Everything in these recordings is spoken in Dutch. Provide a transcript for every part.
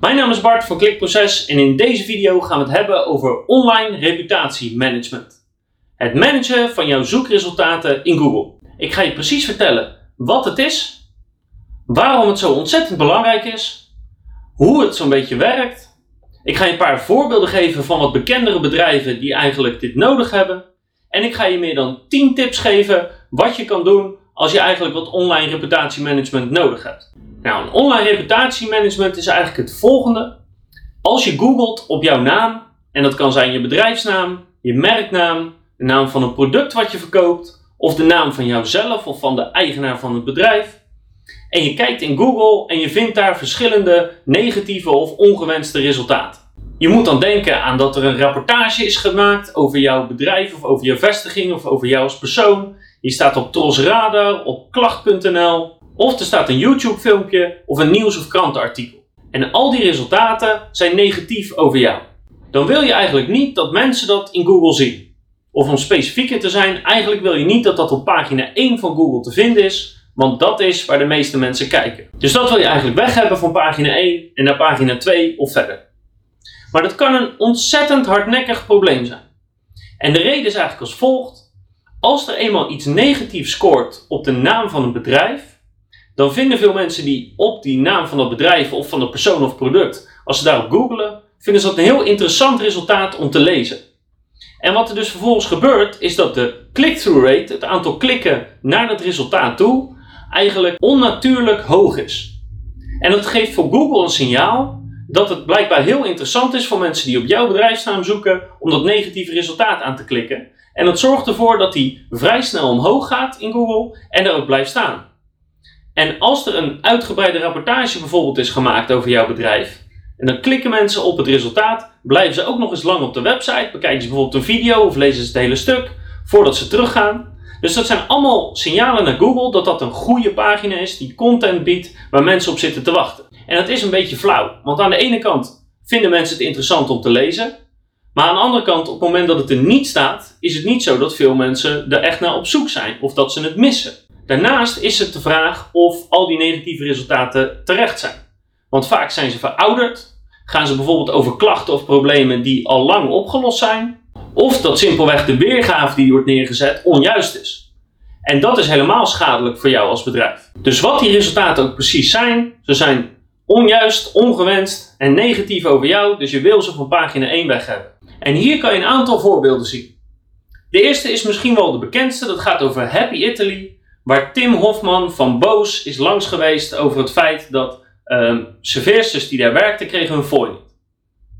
Mijn naam is Bart van Klikproces en in deze video gaan we het hebben over online reputatiemanagement. Het managen van jouw zoekresultaten in Google. Ik ga je precies vertellen wat het is, waarom het zo ontzettend belangrijk is, hoe het zo'n beetje werkt. Ik ga je een paar voorbeelden geven van wat bekendere bedrijven die eigenlijk dit nodig hebben. En ik ga je meer dan 10 tips geven wat je kan doen als je eigenlijk wat online reputatiemanagement nodig hebt. Nou, een online reputatiemanagement is eigenlijk het volgende. Als je googelt op jouw naam, en dat kan zijn je bedrijfsnaam, je merknaam, de naam van een product wat je verkoopt, of de naam van jouzelf of van de eigenaar van het bedrijf. En je kijkt in Google en je vindt daar verschillende negatieve of ongewenste resultaten. Je moet dan denken aan dat er een rapportage is gemaakt over jouw bedrijf of over jouw vestiging of over jou als persoon. Die staat op Tros Radar, op klacht.nl of er staat een YouTube filmpje of een nieuws- of krantenartikel. En al die resultaten zijn negatief over jou. Dan wil je eigenlijk niet dat mensen dat in Google zien. Of om specifieker te zijn, eigenlijk wil je niet dat dat op pagina 1 van Google te vinden is, want dat is waar de meeste mensen kijken. Dus dat wil je eigenlijk weg hebben van pagina 1 en naar pagina 2 of verder. Maar dat kan een ontzettend hardnekkig probleem zijn. En de reden is eigenlijk als volgt. Als er eenmaal iets negatiefs scoort op de naam van een bedrijf, dan vinden veel mensen die op die naam van dat bedrijf of van de persoon of product, als ze daarop googelen, vinden ze dat een heel interessant resultaat om te lezen. En wat er dus vervolgens gebeurt, is dat de click-through rate, het aantal klikken naar het resultaat toe, eigenlijk onnatuurlijk hoog is. En dat geeft voor Google een signaal dat het blijkbaar heel interessant is voor mensen die op jouw bedrijfsnaam zoeken om dat negatieve resultaat aan te klikken. En dat zorgt ervoor dat die vrij snel omhoog gaat in Google en er ook blijft staan. En als er een uitgebreide rapportage bijvoorbeeld is gemaakt over jouw bedrijf, en dan klikken mensen op het resultaat, blijven ze ook nog eens lang op de website, bekijken ze bijvoorbeeld een video of lezen ze het hele stuk voordat ze teruggaan. Dus dat zijn allemaal signalen naar Google dat dat een goede pagina is die content biedt waar mensen op zitten te wachten. En dat is een beetje flauw, want aan de ene kant vinden mensen het interessant om te lezen, maar aan de andere kant, op het moment dat het er niet staat, is het niet zo dat veel mensen er echt naar op zoek zijn of dat ze het missen. Daarnaast is het de vraag of al die negatieve resultaten terecht zijn. Want vaak zijn ze verouderd, gaan ze bijvoorbeeld over klachten of problemen die al lang opgelost zijn, of dat simpelweg de weergave die wordt neergezet onjuist is. En dat is helemaal schadelijk voor jou als bedrijf. Dus wat die resultaten ook precies zijn, ze zijn onjuist, ongewenst en negatief over jou, dus je wil ze van pagina 1 weg hebben. En hier kan je een aantal voorbeelden zien. De eerste is misschien wel de bekendste, dat gaat over Happy Italy, waar Tim Hofman van Boos is langs geweest over het feit dat um, serveersters die daar werkten kregen hun fooi.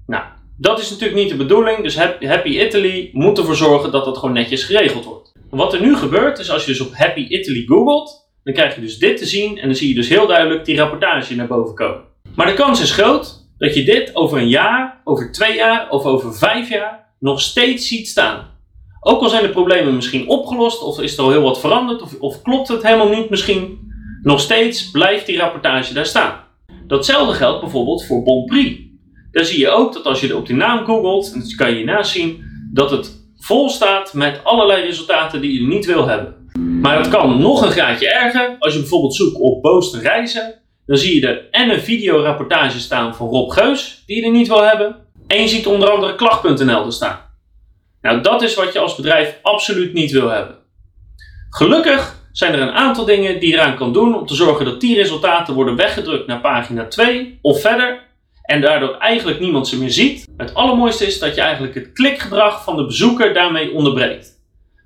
Nou, dat is natuurlijk niet de bedoeling, dus Happy Italy moet ervoor zorgen dat dat gewoon netjes geregeld wordt. Wat er nu gebeurt is als je dus op Happy Italy googelt, dan krijg je dus dit te zien en dan zie je dus heel duidelijk die rapportage naar boven komen. Maar de kans is groot dat je dit over een jaar, over twee jaar of over vijf jaar nog steeds ziet staan. Ook al zijn de problemen misschien opgelost of is er al heel wat veranderd of, of klopt het helemaal niet misschien, nog steeds blijft die rapportage daar staan. Datzelfde geldt bijvoorbeeld voor Bonprix. Daar zie je ook dat als je op die naam googelt, en dat kan je hiernaast zien, dat het vol staat met allerlei resultaten die je niet wil hebben. Maar het kan nog een graadje erger. Als je bijvoorbeeld zoekt op Boost reizen, dan zie je er en een videorapportage staan van Rob Geus, die je er niet wil hebben. En je ziet onder andere klacht.nl er staan. Nou, dat is wat je als bedrijf absoluut niet wil hebben. Gelukkig zijn er een aantal dingen die je eraan kan doen om te zorgen dat die resultaten worden weggedrukt naar pagina 2 of verder en daardoor eigenlijk niemand ze meer ziet. Het allermooiste is dat je eigenlijk het klikgedrag van de bezoeker daarmee onderbreekt.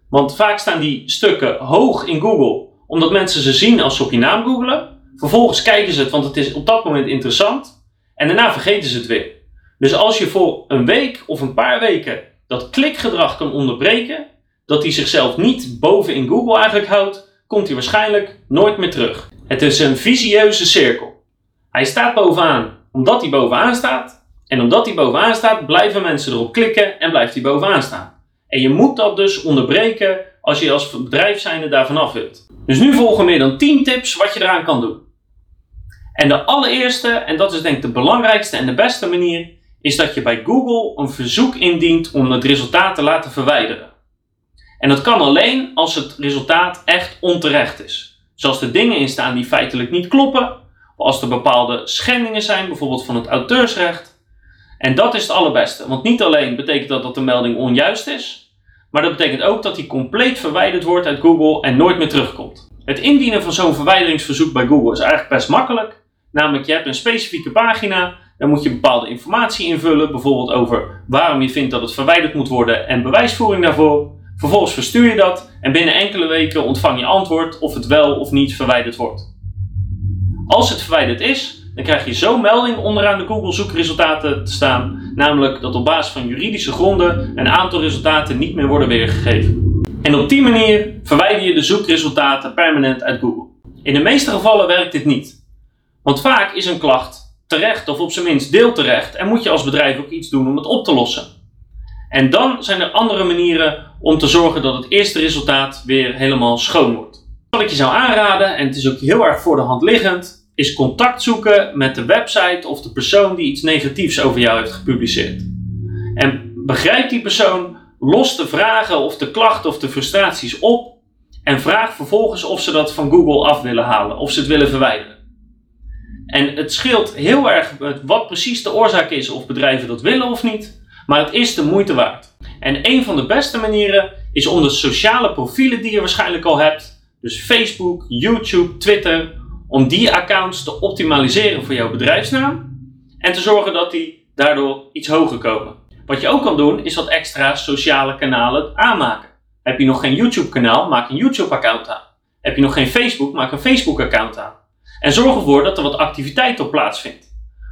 Want vaak staan die stukken hoog in Google omdat mensen ze zien als ze op je naam googelen. Vervolgens kijken ze het, want het is op dat moment interessant. En daarna vergeten ze het weer. Dus als je voor een week of een paar weken dat klikgedrag kan onderbreken, dat hij zichzelf niet boven in Google eigenlijk houdt, komt hij waarschijnlijk nooit meer terug. Het is een visieuze cirkel. Hij staat bovenaan omdat hij bovenaan staat. En omdat hij bovenaan staat, blijven mensen erop klikken en blijft hij bovenaan staan. En je moet dat dus onderbreken als je als bedrijf zijnde daarvan af wilt. Dus nu volgen meer dan 10 tips wat je eraan kan doen. En de allereerste, en dat is denk ik de belangrijkste en de beste manier, is dat je bij Google een verzoek indient om het resultaat te laten verwijderen. En dat kan alleen als het resultaat echt onterecht is. Zoals er dingen in staan die feitelijk niet kloppen, als er bepaalde schendingen zijn, bijvoorbeeld van het auteursrecht. En dat is het allerbeste, want niet alleen betekent dat dat de melding onjuist is, maar dat betekent ook dat die compleet verwijderd wordt uit Google en nooit meer terugkomt. Het indienen van zo'n verwijderingsverzoek bij Google is eigenlijk best makkelijk. Namelijk, je hebt een specifieke pagina, dan moet je bepaalde informatie invullen, bijvoorbeeld over waarom je vindt dat het verwijderd moet worden en bewijsvoering daarvoor. Vervolgens verstuur je dat en binnen enkele weken ontvang je antwoord of het wel of niet verwijderd wordt. Als het verwijderd is, dan krijg je zo'n melding onderaan de Google zoekresultaten te staan, namelijk dat op basis van juridische gronden een aantal resultaten niet meer worden weergegeven. En op die manier verwijder je de zoekresultaten permanent uit Google. In de meeste gevallen werkt dit niet. Want vaak is een klacht terecht of op zijn minst deel terecht en moet je als bedrijf ook iets doen om het op te lossen. En dan zijn er andere manieren om te zorgen dat het eerste resultaat weer helemaal schoon wordt. Wat ik je zou aanraden, en het is ook heel erg voor de hand liggend, is contact zoeken met de website of de persoon die iets negatiefs over jou heeft gepubliceerd. En begrijp die persoon, los de vragen of de klachten of de frustraties op en vraag vervolgens of ze dat van Google af willen halen, of ze het willen verwijderen. En het scheelt heel erg wat precies de oorzaak is of bedrijven dat willen of niet, maar het is de moeite waard. En een van de beste manieren is om de sociale profielen die je waarschijnlijk al hebt, dus Facebook, YouTube, Twitter, om die accounts te optimaliseren voor jouw bedrijfsnaam en te zorgen dat die daardoor iets hoger komen. Wat je ook kan doen is wat extra sociale kanalen aanmaken. Heb je nog geen YouTube kanaal, maak een YouTube account aan. Heb je nog geen Facebook, maak een Facebook account aan. En zorg ervoor dat er wat activiteit op plaatsvindt.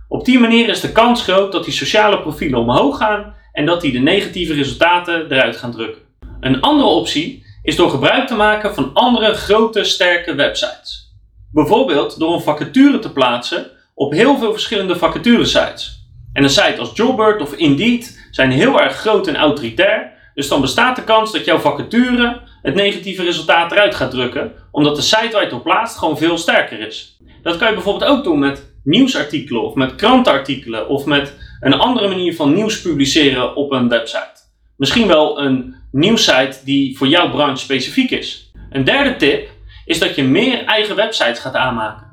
Op die manier is de kans groot dat die sociale profielen omhoog gaan en dat die de negatieve resultaten eruit gaan drukken. Een andere optie is door gebruik te maken van andere grote sterke websites. Bijvoorbeeld door een vacature te plaatsen op heel veel verschillende vacaturesites. En een site als Jobbird of Indeed zijn heel erg groot en autoritair, dus dan bestaat de kans dat jouw vacature het negatieve resultaat eruit gaat drukken, omdat de site waar je het op plaatst gewoon veel sterker is. Dat kan je bijvoorbeeld ook doen met nieuwsartikelen of met krantenartikelen of met een andere manier van nieuws publiceren op een website. Misschien wel een nieuwssite die voor jouw branche specifiek is. Een derde tip is dat je meer eigen websites gaat aanmaken.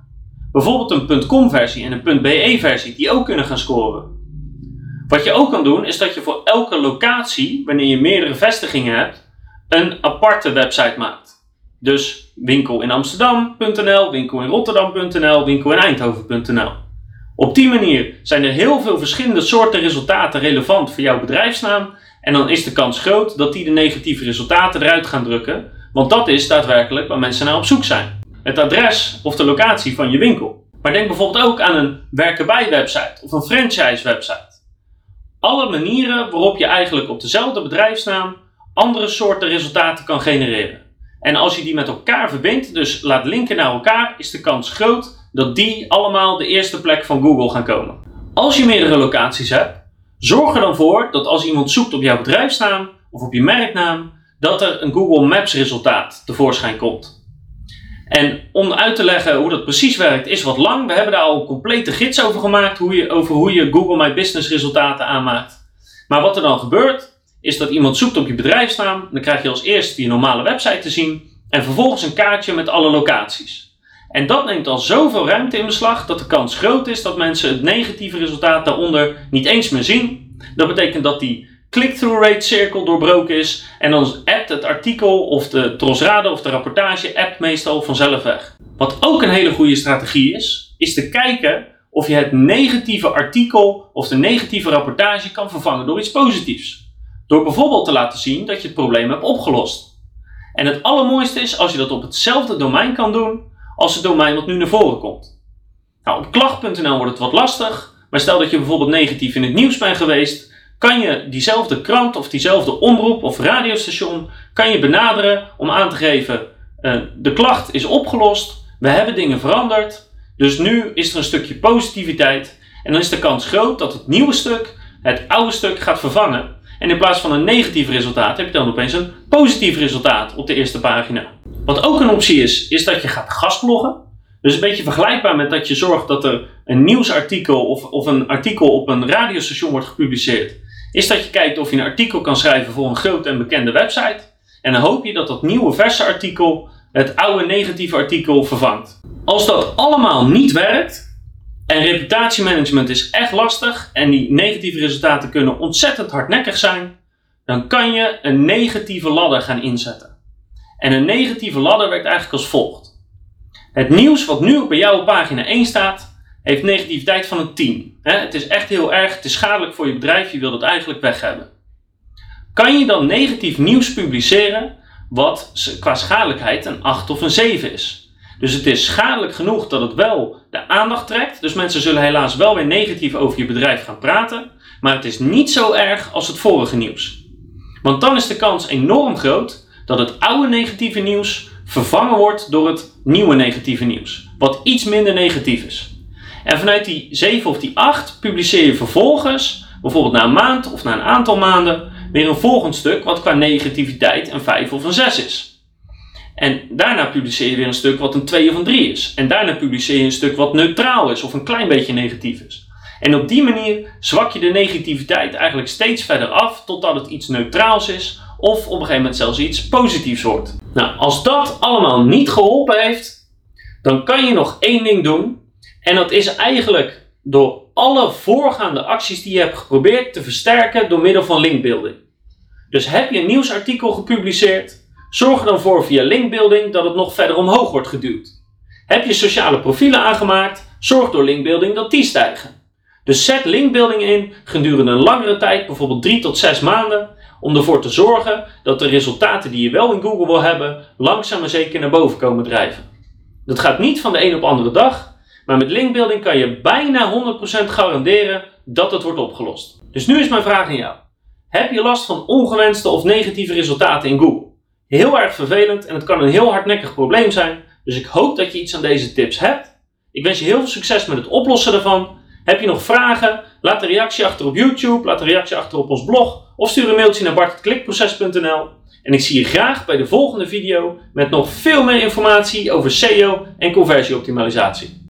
Bijvoorbeeld een .com versie en een .be versie die ook kunnen gaan scoren. Wat je ook kan doen is dat je voor elke locatie, wanneer je meerdere vestigingen hebt, een aparte website maakt. Dus winkel in Amsterdam.nl, winkel in Rotterdam.nl, winkel in Eindhoven.nl. Op die manier zijn er heel veel verschillende soorten resultaten relevant voor jouw bedrijfsnaam. En dan is de kans groot dat die de negatieve resultaten eruit gaan drukken. Want dat is daadwerkelijk waar mensen naar op zoek zijn. Het adres of de locatie van je winkel. Maar denk bijvoorbeeld ook aan een werken bij website of een franchise website. Alle manieren waarop je eigenlijk op dezelfde bedrijfsnaam andere soorten resultaten kan genereren. En als je die met elkaar verbindt, dus laat linken naar elkaar, is de kans groot dat die allemaal de eerste plek van Google gaan komen. Als je meerdere locaties hebt, zorg er dan voor dat als iemand zoekt op jouw bedrijfsnaam of op je merknaam, dat er een Google Maps resultaat tevoorschijn komt. En om uit te leggen hoe dat precies werkt, is wat lang. We hebben daar al een complete gids over gemaakt, hoe je, over hoe je Google My Business resultaten aanmaakt. Maar wat er dan gebeurt, is dat iemand zoekt op je bedrijfsnaam. Dan krijg je als eerste je normale website te zien. En vervolgens een kaartje met alle locaties. En dat neemt al zoveel ruimte in beslag dat de kans groot is dat mensen het negatieve resultaat daaronder niet eens meer zien. Dat betekent dat die click-through rate cirkel doorbroken is. En dan appt het artikel of de trosrade of de rapportage appt meestal vanzelf weg. Wat ook een hele goede strategie is, is te kijken of je het negatieve artikel of de negatieve rapportage kan vervangen door iets positiefs. Door bijvoorbeeld te laten zien dat je het probleem hebt opgelost. En het allermooiste is als je dat op hetzelfde domein kan doen als het domein wat nu naar voren komt. Nou, op klacht.nl wordt het wat lastig, maar stel dat je bijvoorbeeld negatief in het nieuws bent geweest, kan je diezelfde krant of diezelfde omroep of radiostation kan je benaderen om aan te geven uh, de klacht is opgelost, we hebben dingen veranderd, dus nu is er een stukje positiviteit en dan is de kans groot dat het nieuwe stuk het oude stuk gaat vervangen en in plaats van een negatief resultaat heb je dan opeens een positief resultaat op de eerste pagina. Wat ook een optie is, is dat je gaat gastbloggen. Dus een beetje vergelijkbaar met dat je zorgt dat er een nieuwsartikel of, of een artikel op een radiostation wordt gepubliceerd. Is dat je kijkt of je een artikel kan schrijven voor een grote en bekende website. En dan hoop je dat dat nieuwe verse artikel het oude negatieve artikel vervangt. Als dat allemaal niet werkt en reputatiemanagement is echt lastig en die negatieve resultaten kunnen ontzettend hardnekkig zijn, dan kan je een negatieve ladder gaan inzetten. En een negatieve ladder werkt eigenlijk als volgt. Het nieuws wat nu op pagina 1 staat, heeft negativiteit van een 10. Het is echt heel erg, het is schadelijk voor je bedrijf, je wilt het eigenlijk weg hebben. Kan je dan negatief nieuws publiceren wat qua schadelijkheid een 8 of een 7 is? Dus het is schadelijk genoeg dat het wel de aandacht trekt. Dus mensen zullen helaas wel weer negatief over je bedrijf gaan praten. Maar het is niet zo erg als het vorige nieuws. Want dan is de kans enorm groot dat het oude negatieve nieuws vervangen wordt door het nieuwe negatieve nieuws. Wat iets minder negatief is. En vanuit die 7 of die 8 publiceer je vervolgens, bijvoorbeeld na een maand of na een aantal maanden, weer een volgend stuk wat qua negativiteit een 5 of een 6 is. En daarna publiceer je weer een stuk wat een 2 of een 3 is. En daarna publiceer je een stuk wat neutraal is of een klein beetje negatief is. En op die manier zwak je de negativiteit eigenlijk steeds verder af totdat het iets neutraals is of op een gegeven moment zelfs iets positiefs wordt. Nou, als dat allemaal niet geholpen heeft, dan kan je nog één ding doen. En dat is eigenlijk door alle voorgaande acties die je hebt geprobeerd te versterken door middel van linkbuilding. Dus heb je een nieuwsartikel gepubliceerd, zorg er dan voor via linkbuilding dat het nog verder omhoog wordt geduwd. Heb je sociale profielen aangemaakt, zorg door linkbuilding dat die stijgen. Dus zet linkbuilding in gedurende een langere tijd, bijvoorbeeld 3 tot 6 maanden, om ervoor te zorgen dat de resultaten die je wel in Google wil hebben, langzaam maar zeker naar boven komen drijven. Dat gaat niet van de een op andere dag, maar met linkbuilding kan je bijna 100% garanderen dat het wordt opgelost. Dus nu is mijn vraag aan jou. Heb je last van ongewenste of negatieve resultaten in Google? Heel erg vervelend en het kan een heel hardnekkig probleem zijn, dus ik hoop dat je iets aan deze tips hebt. Ik wens je heel veel succes met het oplossen daarvan. Heb je nog vragen? Laat een reactie achter op YouTube, laat een reactie achter op ons blog of stuur een mailtje naar bart.klikproces.nl. En ik zie je graag bij de volgende video met nog veel meer informatie over SEO en conversieoptimalisatie.